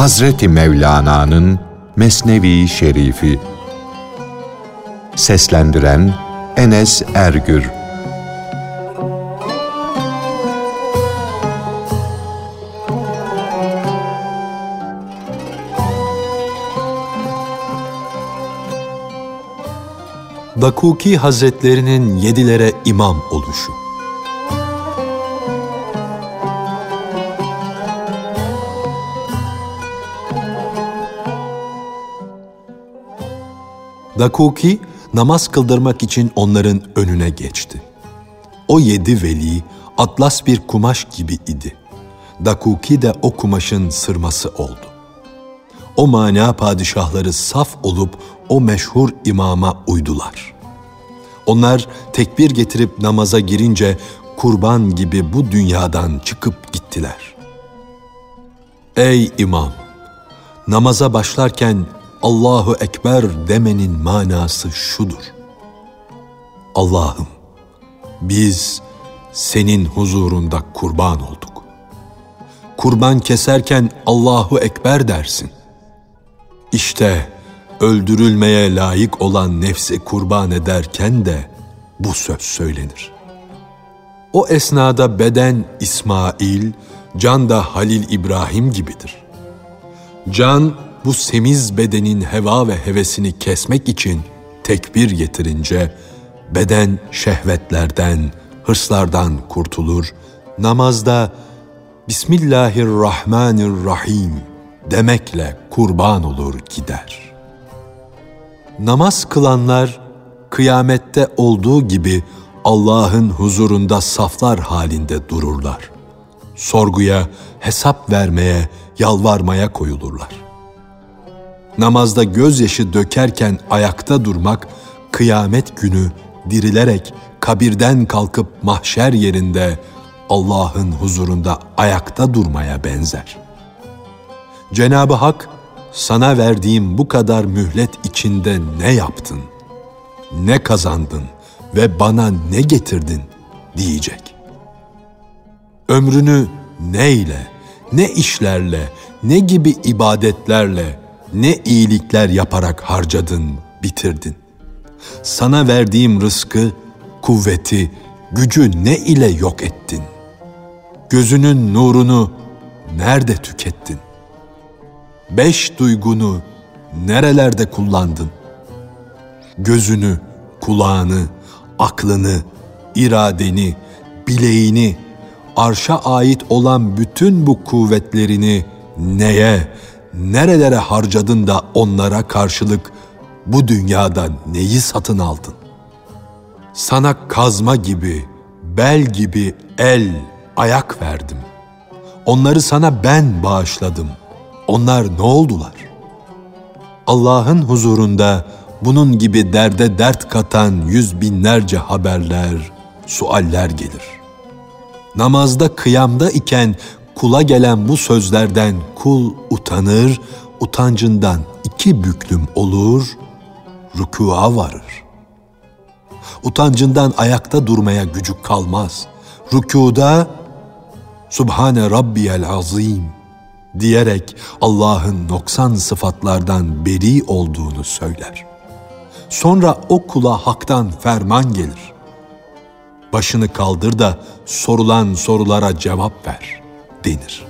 Hazreti Mevlana'nın Mesnevi Şerifi. Seslendiren Enes Ergür. Dakuki Hazretlerinin yedilere imam oluşu Dakuki namaz kıldırmak için onların önüne geçti. O yedi veli atlas bir kumaş gibi idi. Dakuki de o kumaşın sırması oldu. O mana padişahları saf olup o meşhur imama uydular. Onlar tekbir getirip namaza girince kurban gibi bu dünyadan çıkıp gittiler. Ey imam! Namaza başlarken Allahu Ekber demenin manası şudur. Allah'ım biz senin huzurunda kurban olduk. Kurban keserken Allahu Ekber dersin. İşte öldürülmeye layık olan nefsi kurban ederken de bu söz söylenir. O esnada beden İsmail, can da Halil İbrahim gibidir. Can bu semiz bedenin heva ve hevesini kesmek için tekbir getirince beden şehvetlerden, hırslardan kurtulur. Namazda Bismillahirrahmanirrahim demekle kurban olur gider. Namaz kılanlar kıyamette olduğu gibi Allah'ın huzurunda saflar halinde dururlar. Sorguya, hesap vermeye, yalvarmaya koyulurlar namazda gözyaşı dökerken ayakta durmak, kıyamet günü dirilerek kabirden kalkıp mahşer yerinde Allah'ın huzurunda ayakta durmaya benzer. Cenab-ı Hak, sana verdiğim bu kadar mühlet içinde ne yaptın, ne kazandın ve bana ne getirdin diyecek. Ömrünü neyle, ne işlerle, ne gibi ibadetlerle, ne iyilikler yaparak harcadın, bitirdin. Sana verdiğim rızkı, kuvveti, gücü ne ile yok ettin? Gözünün nurunu nerede tükettin? Beş duygunu nerelerde kullandın? Gözünü, kulağını, aklını, iradeni, bileğini, arşa ait olan bütün bu kuvvetlerini neye, nerelere harcadın da onlara karşılık bu dünyada neyi satın aldın? Sana kazma gibi, bel gibi el, ayak verdim. Onları sana ben bağışladım. Onlar ne oldular? Allah'ın huzurunda bunun gibi derde dert katan yüz binlerce haberler, sualler gelir. Namazda kıyamda iken kula gelen bu sözlerden kul utanır, utancından iki büklüm olur, rükûa varır. Utancından ayakta durmaya gücü kalmaz. Rükuda Subhane Rabbiyel Azim diyerek Allah'ın noksan sıfatlardan beri olduğunu söyler. Sonra o kula haktan ferman gelir. Başını kaldır da sorulan sorulara cevap ver denir.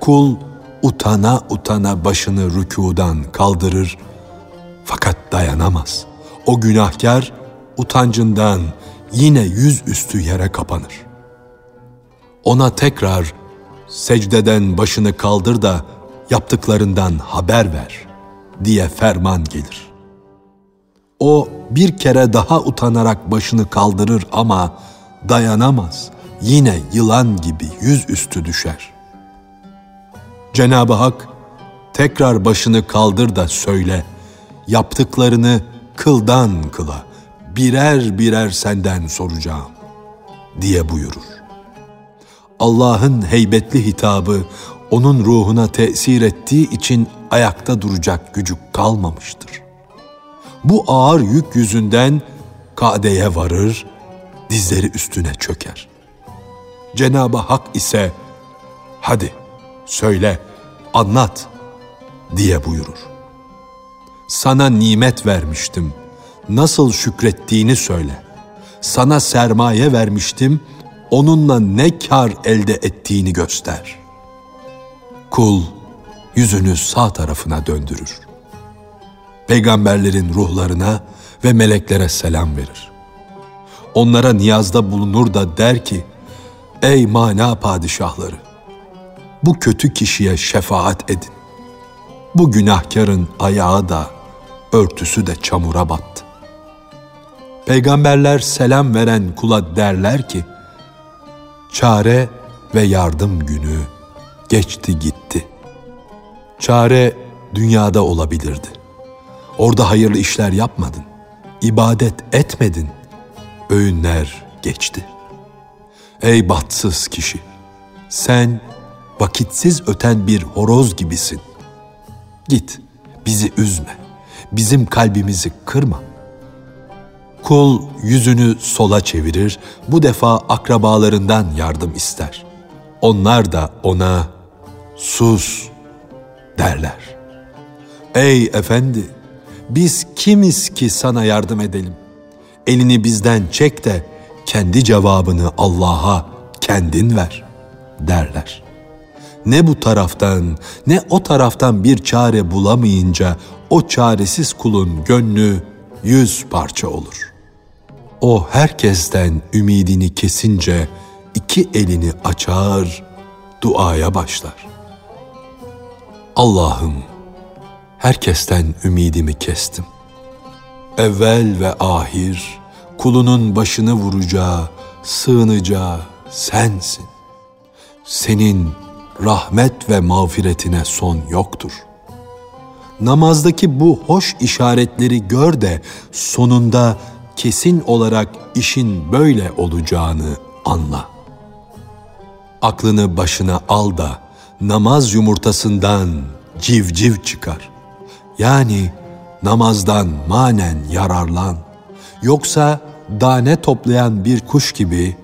Kul utana utana başını rükudan kaldırır fakat dayanamaz. O günahkar utancından yine yüzüstü yere kapanır. Ona tekrar secdeden başını kaldır da yaptıklarından haber ver diye ferman gelir. O bir kere daha utanarak başını kaldırır ama dayanamaz yine yılan gibi yüzüstü düşer. Cenab-ı Hak tekrar başını kaldır da söyle, yaptıklarını kıldan kıla, birer birer senden soracağım diye buyurur. Allah'ın heybetli hitabı onun ruhuna tesir ettiği için ayakta duracak gücü kalmamıştır. Bu ağır yük yüzünden kadeye varır, dizleri üstüne çöker. Cenab-ı Hak ise hadi söyle, anlat diye buyurur. Sana nimet vermiştim, nasıl şükrettiğini söyle. Sana sermaye vermiştim, onunla ne kar elde ettiğini göster. Kul yüzünü sağ tarafına döndürür. Peygamberlerin ruhlarına ve meleklere selam verir. Onlara niyazda bulunur da der ki, Ey mana padişahları! Bu kötü kişiye şefaat edin. Bu günahkarın ayağı da, örtüsü de çamura battı. Peygamberler selam veren kula derler ki, çare ve yardım günü geçti gitti. Çare dünyada olabilirdi. Orada hayırlı işler yapmadın, ibadet etmedin, öğünler geçti. Ey bahtsız kişi, sen vakitsiz öten bir horoz gibisin. Git, bizi üzme, bizim kalbimizi kırma. Kul yüzünü sola çevirir, bu defa akrabalarından yardım ister. Onlar da ona sus derler. Ey efendi, biz kimiz ki sana yardım edelim? Elini bizden çek de kendi cevabını Allah'a kendin ver derler. Ne bu taraftan ne o taraftan bir çare bulamayınca o çaresiz kulun gönlü yüz parça olur. O herkesten ümidini kesince iki elini açar, duaya başlar. Allah'ım herkesten ümidimi kestim. Evvel ve ahir kulunun başını vuracağı, sığınacağı sensin. Senin rahmet ve mağfiretine son yoktur. Namazdaki bu hoş işaretleri gör de sonunda kesin olarak işin böyle olacağını anla. Aklını başına al da namaz yumurtasından civciv çıkar. Yani namazdan manen yararlan. Yoksa dane toplayan bir kuş gibi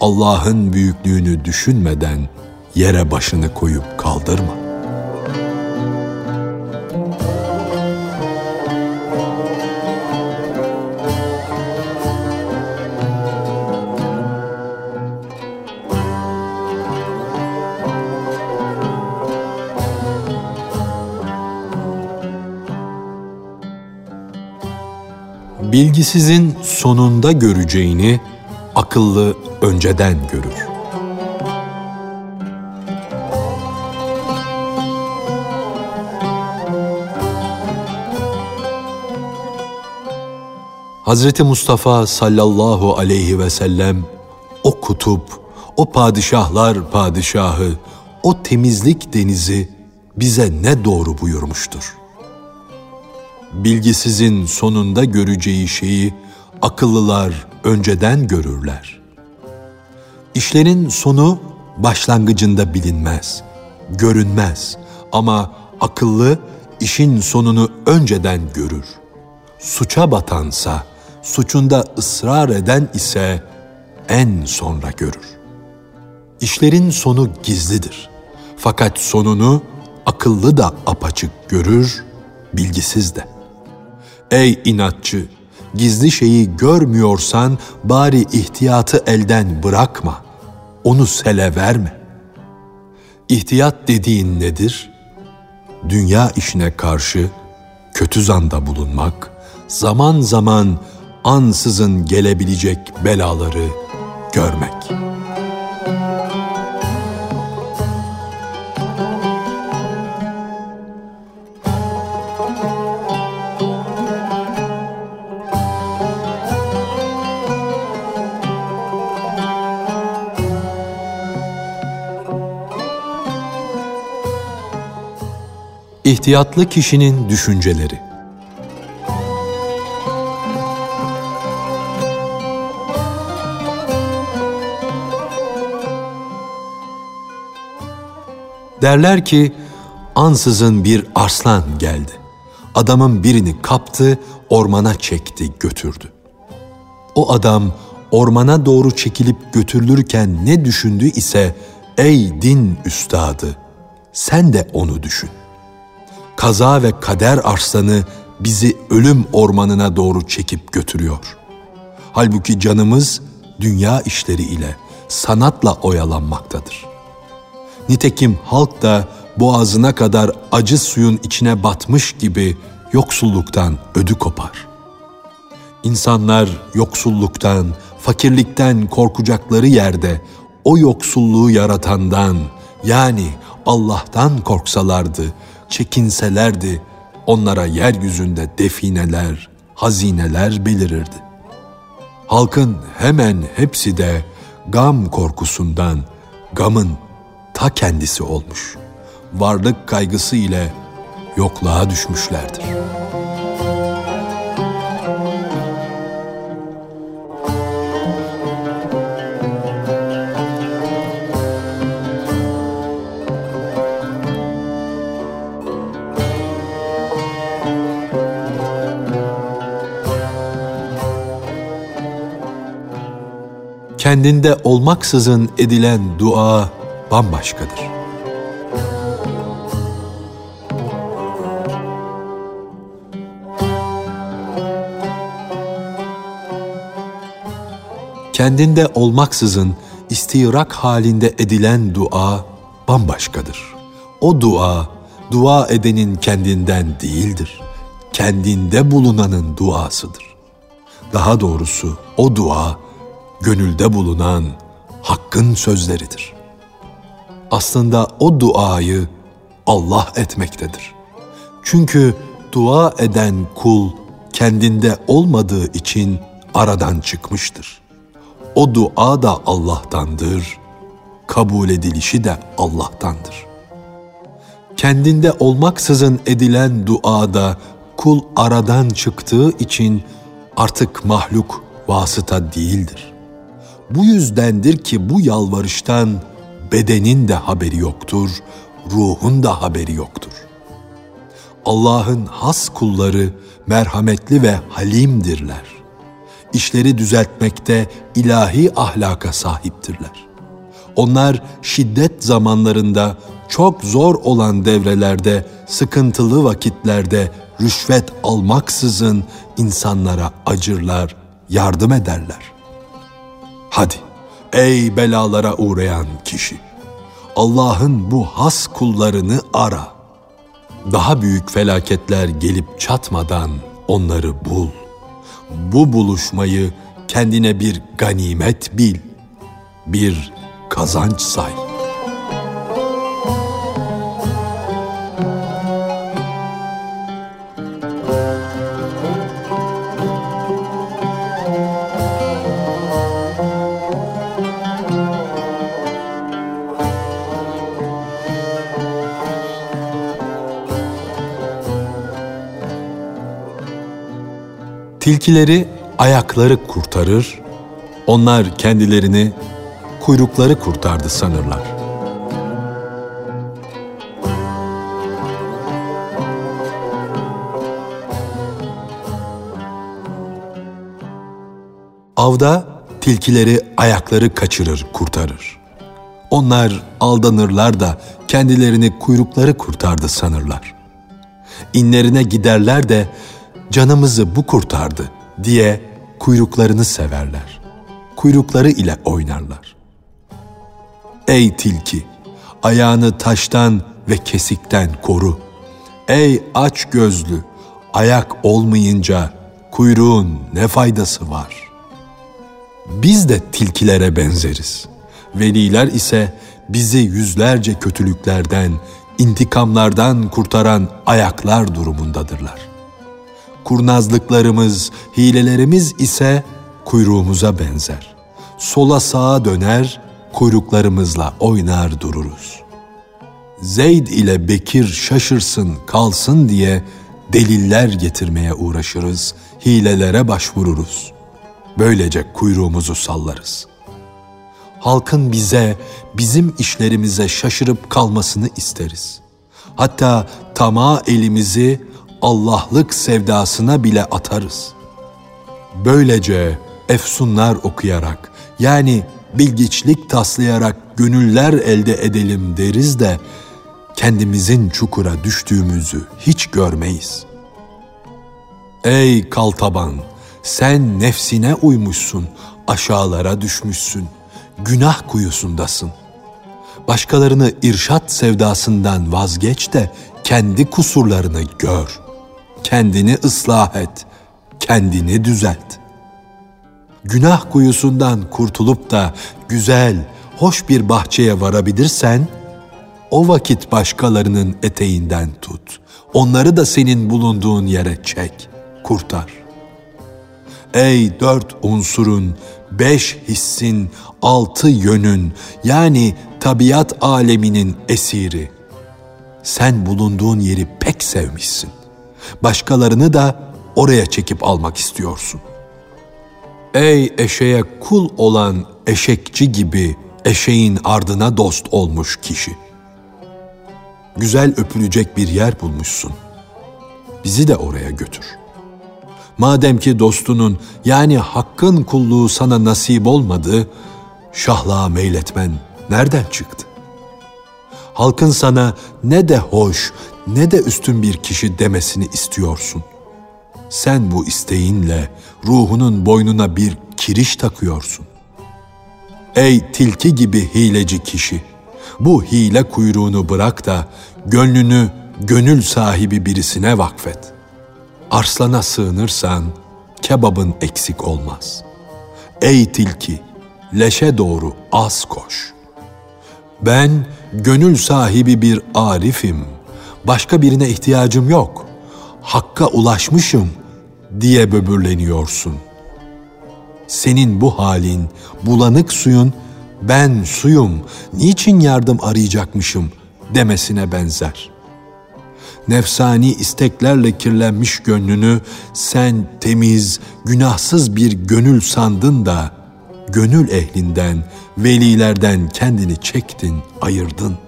Allah'ın büyüklüğünü düşünmeden yere başını koyup kaldırma. Bilgisizin sonunda göreceğini akıllı önceden görür. Hazreti Mustafa sallallahu aleyhi ve sellem o kutup, o padişahlar padişahı, o temizlik denizi bize ne doğru buyurmuştur. Bilgisizin sonunda göreceği şeyi akıllılar önceden görürler. İşlerin sonu başlangıcında bilinmez, görünmez ama akıllı işin sonunu önceden görür. Suça batansa, suçunda ısrar eden ise en sonra görür. İşlerin sonu gizlidir. Fakat sonunu akıllı da apaçık görür, bilgisiz de. Ey inatçı, gizli şeyi görmüyorsan bari ihtiyatı elden bırakma. Onu sele verme. İhtiyat dediğin nedir? Dünya işine karşı kötü zanda bulunmak, zaman zaman ansızın gelebilecek belaları görmek.'' İhtiyatlı kişinin düşünceleri Derler ki ansızın bir arslan geldi. Adamın birini kaptı, ormana çekti, götürdü. O adam ormana doğru çekilip götürülürken ne düşündü ise ey din üstadı sen de onu düşün Kaza ve kader arslanı bizi ölüm ormanına doğru çekip götürüyor. Halbuki canımız dünya işleri ile, sanatla oyalanmaktadır. Nitekim halk da boğazına kadar acı suyun içine batmış gibi yoksulluktan ödü kopar. İnsanlar yoksulluktan, fakirlikten korkacakları yerde o yoksulluğu yaratandan yani Allah'tan korksalardı, çekinselerdi onlara yeryüzünde defineler, hazineler belirirdi. Halkın hemen hepsi de gam korkusundan gamın ta kendisi olmuş. Varlık kaygısı ile yokluğa düşmüşlerdir.'' Kendinde olmaksızın edilen dua bambaşkadır. Kendinde olmaksızın istirak halinde edilen dua bambaşkadır. O dua, dua edenin kendinden değildir. Kendinde bulunanın duasıdır. Daha doğrusu o dua, gönülde bulunan Hakk'ın sözleridir. Aslında o duayı Allah etmektedir. Çünkü dua eden kul kendinde olmadığı için aradan çıkmıştır. O dua da Allah'tandır, kabul edilişi de Allah'tandır. Kendinde olmaksızın edilen duada kul aradan çıktığı için artık mahluk vasıta değildir. Bu yüzdendir ki bu yalvarıştan bedenin de haberi yoktur, ruhun da haberi yoktur. Allah'ın has kulları merhametli ve halimdirler. İşleri düzeltmekte ilahi ahlaka sahiptirler. Onlar şiddet zamanlarında çok zor olan devrelerde, sıkıntılı vakitlerde rüşvet almaksızın insanlara acırlar, yardım ederler. Hadi ey belalara uğrayan kişi Allah'ın bu has kullarını ara. Daha büyük felaketler gelip çatmadan onları bul. Bu buluşmayı kendine bir ganimet bil, bir kazanç say.'' Tilkileri ayakları kurtarır, onlar kendilerini kuyrukları kurtardı sanırlar. Avda tilkileri ayakları kaçırır, kurtarır. Onlar aldanırlar da kendilerini kuyrukları kurtardı sanırlar. İnlerine giderler de canımızı bu kurtardı diye kuyruklarını severler. Kuyrukları ile oynarlar. Ey tilki, ayağını taştan ve kesikten koru. Ey aç gözlü, ayak olmayınca kuyruğun ne faydası var? Biz de tilkilere benzeriz. Veliler ise bizi yüzlerce kötülüklerden, intikamlardan kurtaran ayaklar durumundadırlar.'' Kurnazlıklarımız, hilelerimiz ise kuyruğumuza benzer. Sola sağa döner, kuyruklarımızla oynar dururuz. Zeyd ile Bekir şaşırsın, kalsın diye deliller getirmeye uğraşırız, hilelere başvururuz. Böylece kuyruğumuzu sallarız. Halkın bize, bizim işlerimize şaşırıp kalmasını isteriz. Hatta tama elimizi Allah'lık sevdasına bile atarız. Böylece efsunlar okuyarak yani bilgiçlik taslayarak gönüller elde edelim deriz de kendimizin çukura düştüğümüzü hiç görmeyiz. Ey kaltaban, sen nefsine uymuşsun, aşağılara düşmüşsün, günah kuyusundasın. Başkalarını irşat sevdasından vazgeç de kendi kusurlarını gör. Kendini ıslah et, kendini düzelt. Günah kuyusundan kurtulup da güzel, hoş bir bahçeye varabilirsen, o vakit başkalarının eteğinden tut. Onları da senin bulunduğun yere çek, kurtar. Ey dört unsurun, beş hissin, altı yönün, yani tabiat aleminin esiri. Sen bulunduğun yeri pek sevmişsin. Başkalarını da oraya çekip almak istiyorsun. Ey eşeğe kul olan eşekçi gibi eşeğin ardına dost olmuş kişi. Güzel öpülecek bir yer bulmuşsun. Bizi de oraya götür. Madem ki dostunun yani hakkın kulluğu sana nasip olmadı, şahlığa meyletmen nereden çıktı? Halkın sana ne de hoş ne de üstün bir kişi demesini istiyorsun. Sen bu isteğinle ruhunun boynuna bir kiriş takıyorsun. Ey tilki gibi hileci kişi! Bu hile kuyruğunu bırak da gönlünü gönül sahibi birisine vakfet. Arslana sığınırsan kebabın eksik olmaz. Ey tilki! Leşe doğru az koş. Ben gönül sahibi bir arifim. Başka birine ihtiyacım yok. Hakka ulaşmışım diye böbürleniyorsun.'' senin bu halin, bulanık suyun, ben suyum, niçin yardım arayacakmışım demesine benzer. Nefsani isteklerle kirlenmiş gönlünü sen temiz, günahsız bir gönül sandın da, gönül ehlinden, velilerden kendini çektin, ayırdın.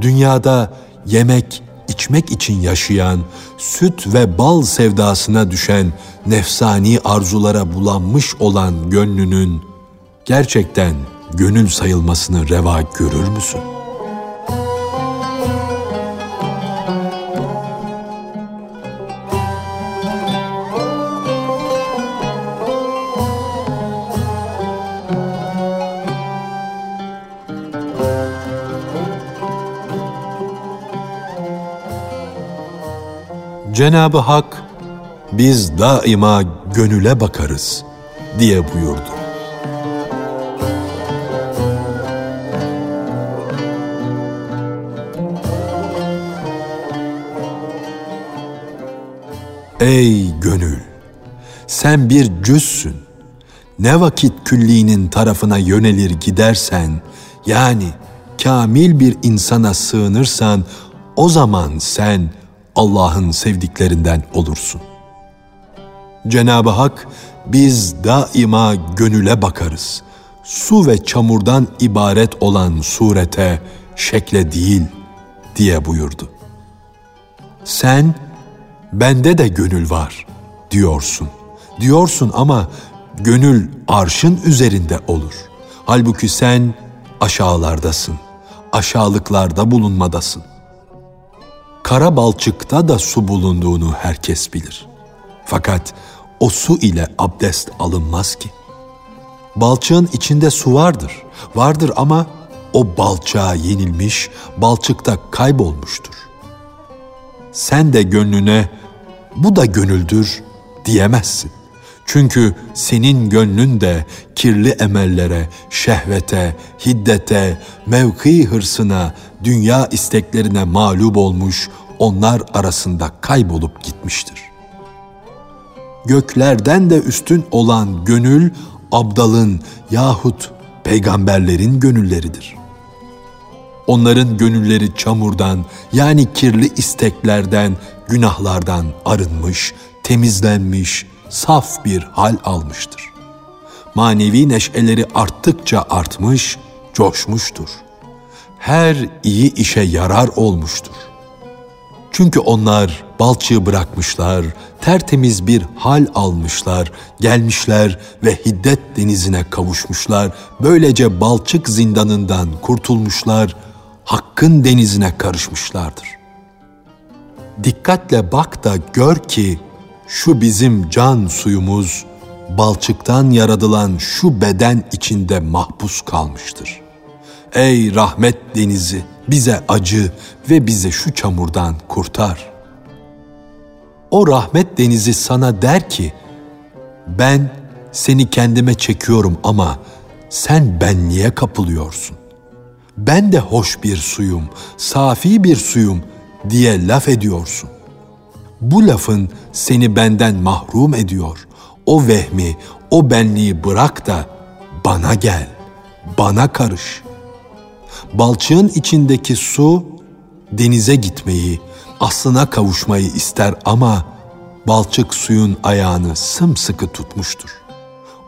Dünyada yemek, içmek için yaşayan, süt ve bal sevdasına düşen, nefsani arzulara bulanmış olan gönlünün gerçekten gönül sayılmasını reva görür müsün? Cenab-ı Hak biz daima gönüle bakarız diye buyurdu. Ey gönül! Sen bir cüzsün. Ne vakit küllinin tarafına yönelir gidersen, yani kamil bir insana sığınırsan, o zaman sen Allah'ın sevdiklerinden olursun. Cenab-ı Hak biz daima gönüle bakarız. Su ve çamurdan ibaret olan surete, şekle değil diye buyurdu. Sen bende de gönül var diyorsun. Diyorsun ama gönül arşın üzerinde olur. Halbuki sen aşağılardasın. Aşağılıklarda bulunmadasın. Kara balçıkta da su bulunduğunu herkes bilir. Fakat o su ile abdest alınmaz ki. Balçığın içinde su vardır. Vardır ama o balçağa yenilmiş, balçıkta kaybolmuştur. Sen de gönlüne bu da gönüldür diyemezsin. Çünkü senin gönlün de kirli emellere, şehvete, hiddete, mevki hırsına, dünya isteklerine mağlup olmuş, onlar arasında kaybolup gitmiştir göklerden de üstün olan gönül abdalın yahut peygamberlerin gönülleridir. Onların gönülleri çamurdan yani kirli isteklerden, günahlardan arınmış, temizlenmiş, saf bir hal almıştır. Manevi neşeleri arttıkça artmış, coşmuştur. Her iyi işe yarar olmuştur. Çünkü onlar balçığı bırakmışlar, tertemiz bir hal almışlar, gelmişler ve hiddet denizine kavuşmuşlar, böylece balçık zindanından kurtulmuşlar, hakkın denizine karışmışlardır. Dikkatle bak da gör ki şu bizim can suyumuz balçıktan yaradılan şu beden içinde mahpus kalmıştır. Ey rahmet denizi bize acı ve bize şu çamurdan kurtar. O rahmet denizi sana der ki ben seni kendime çekiyorum ama sen benliğe kapılıyorsun. Ben de hoş bir suyum, safi bir suyum diye laf ediyorsun. Bu lafın seni benden mahrum ediyor. O vehmi, o benliği bırak da bana gel, bana karış. Balçığın içindeki su denize gitmeyi, aslına kavuşmayı ister ama balçık suyun ayağını sımsıkı tutmuştur.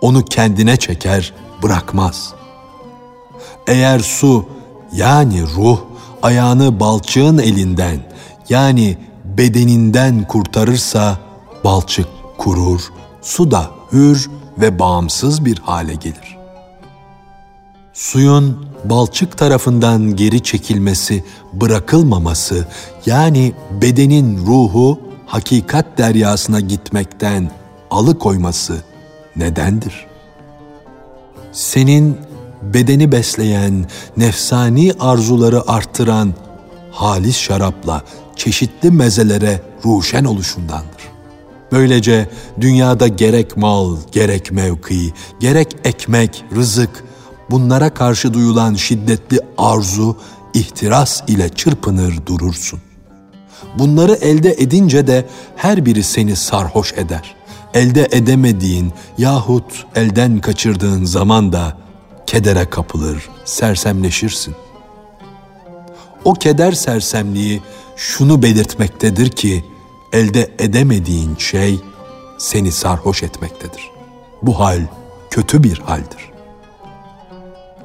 Onu kendine çeker, bırakmaz. Eğer su yani ruh ayağını balçığın elinden yani bedeninden kurtarırsa balçık kurur, su da hür ve bağımsız bir hale gelir. Suyun balçık tarafından geri çekilmesi, bırakılmaması yani bedenin ruhu hakikat deryasına gitmekten alıkoyması nedendir? Senin bedeni besleyen, nefsani arzuları arttıran halis şarapla çeşitli mezelere ruşen oluşundandır. Böylece dünyada gerek mal, gerek mevki, gerek ekmek, rızık, bunlara karşı duyulan şiddetli arzu, ihtiras ile çırpınır durursun. Bunları elde edince de her biri seni sarhoş eder. Elde edemediğin yahut elden kaçırdığın zaman da kedere kapılır, sersemleşirsin. O keder sersemliği şunu belirtmektedir ki elde edemediğin şey seni sarhoş etmektedir. Bu hal kötü bir haldir.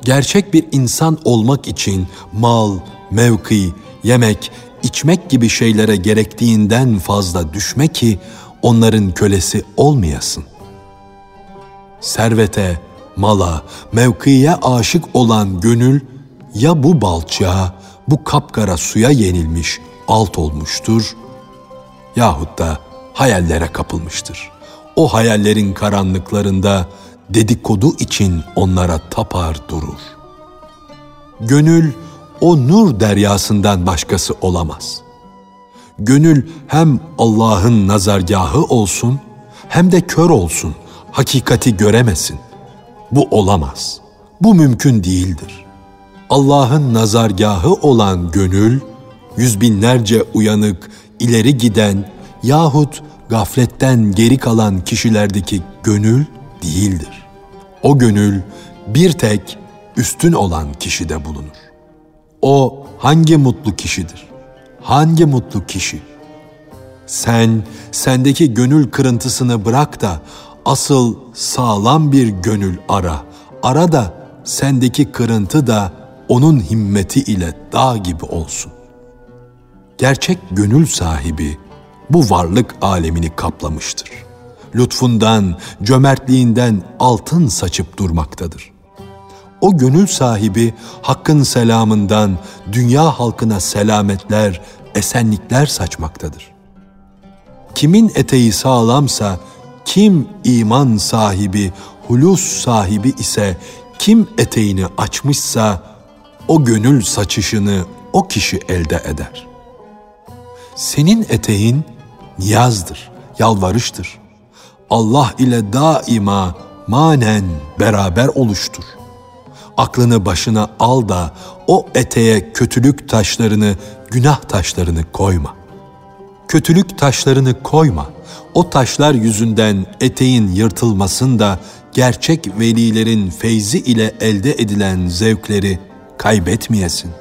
Gerçek bir insan olmak için mal, mevki, yemek, içmek gibi şeylere gerektiğinden fazla düşme ki onların kölesi olmayasın. Servete, mala, mevkiye aşık olan gönül ya bu balçığa, bu kapkara suya yenilmiş, alt olmuştur yahut da hayallere kapılmıştır. O hayallerin karanlıklarında dedikodu için onlara tapar durur. Gönül o nur deryasından başkası olamaz. Gönül hem Allah'ın nazargahı olsun hem de kör olsun, hakikati göremesin. Bu olamaz. Bu mümkün değildir. Allah'ın nazargahı olan gönül, yüz binlerce uyanık, ileri giden yahut gafletten geri kalan kişilerdeki gönül değildir. O gönül bir tek üstün olan kişide bulunur. O hangi mutlu kişidir? Hangi mutlu kişi? Sen sendeki gönül kırıntısını bırak da asıl sağlam bir gönül ara. Ara da sendeki kırıntı da onun himmeti ile dağ gibi olsun. Gerçek gönül sahibi bu varlık alemini kaplamıştır. Lütfundan, cömertliğinden altın saçıp durmaktadır. O gönül sahibi hakkın selamından dünya halkına selametler, esenlikler saçmaktadır. Kimin eteği sağlamsa, kim iman sahibi, hulus sahibi ise, kim eteğini açmışsa, o gönül saçışını o kişi elde eder. Senin eteğin niyazdır, yalvarıştır. Allah ile daima manen beraber oluştur. Aklını başına al da o eteğe kötülük taşlarını, günah taşlarını koyma. Kötülük taşlarını koyma. O taşlar yüzünden eteğin yırtılmasın da gerçek velilerin feyzi ile elde edilen zevkleri kaybetmeyesin.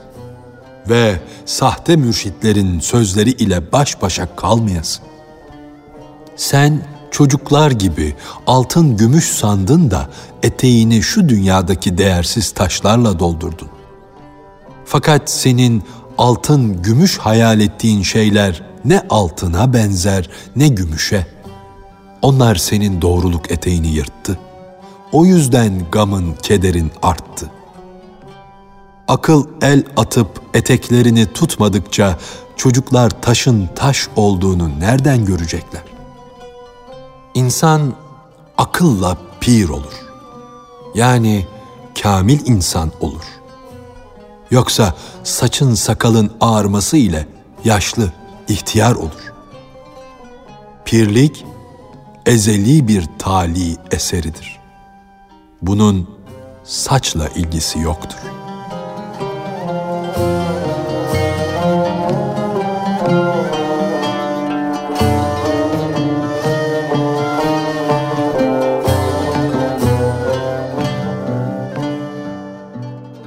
Ve sahte mürşitlerin sözleri ile baş başa kalmayasın. Sen çocuklar gibi altın gümüş sandın da eteğini şu dünyadaki değersiz taşlarla doldurdun. Fakat senin altın gümüş hayal ettiğin şeyler ne altına benzer ne gümüşe. Onlar senin doğruluk eteğini yırttı. O yüzden gamın, kederin arttı. Akıl el atıp eteklerini tutmadıkça çocuklar taşın taş olduğunu nereden görecekler? İnsan akılla pir olur. Yani kamil insan olur. Yoksa saçın sakalın ağarması ile yaşlı, ihtiyar olur. Pirlik ezeli bir tali eseridir. Bunun saçla ilgisi yoktur.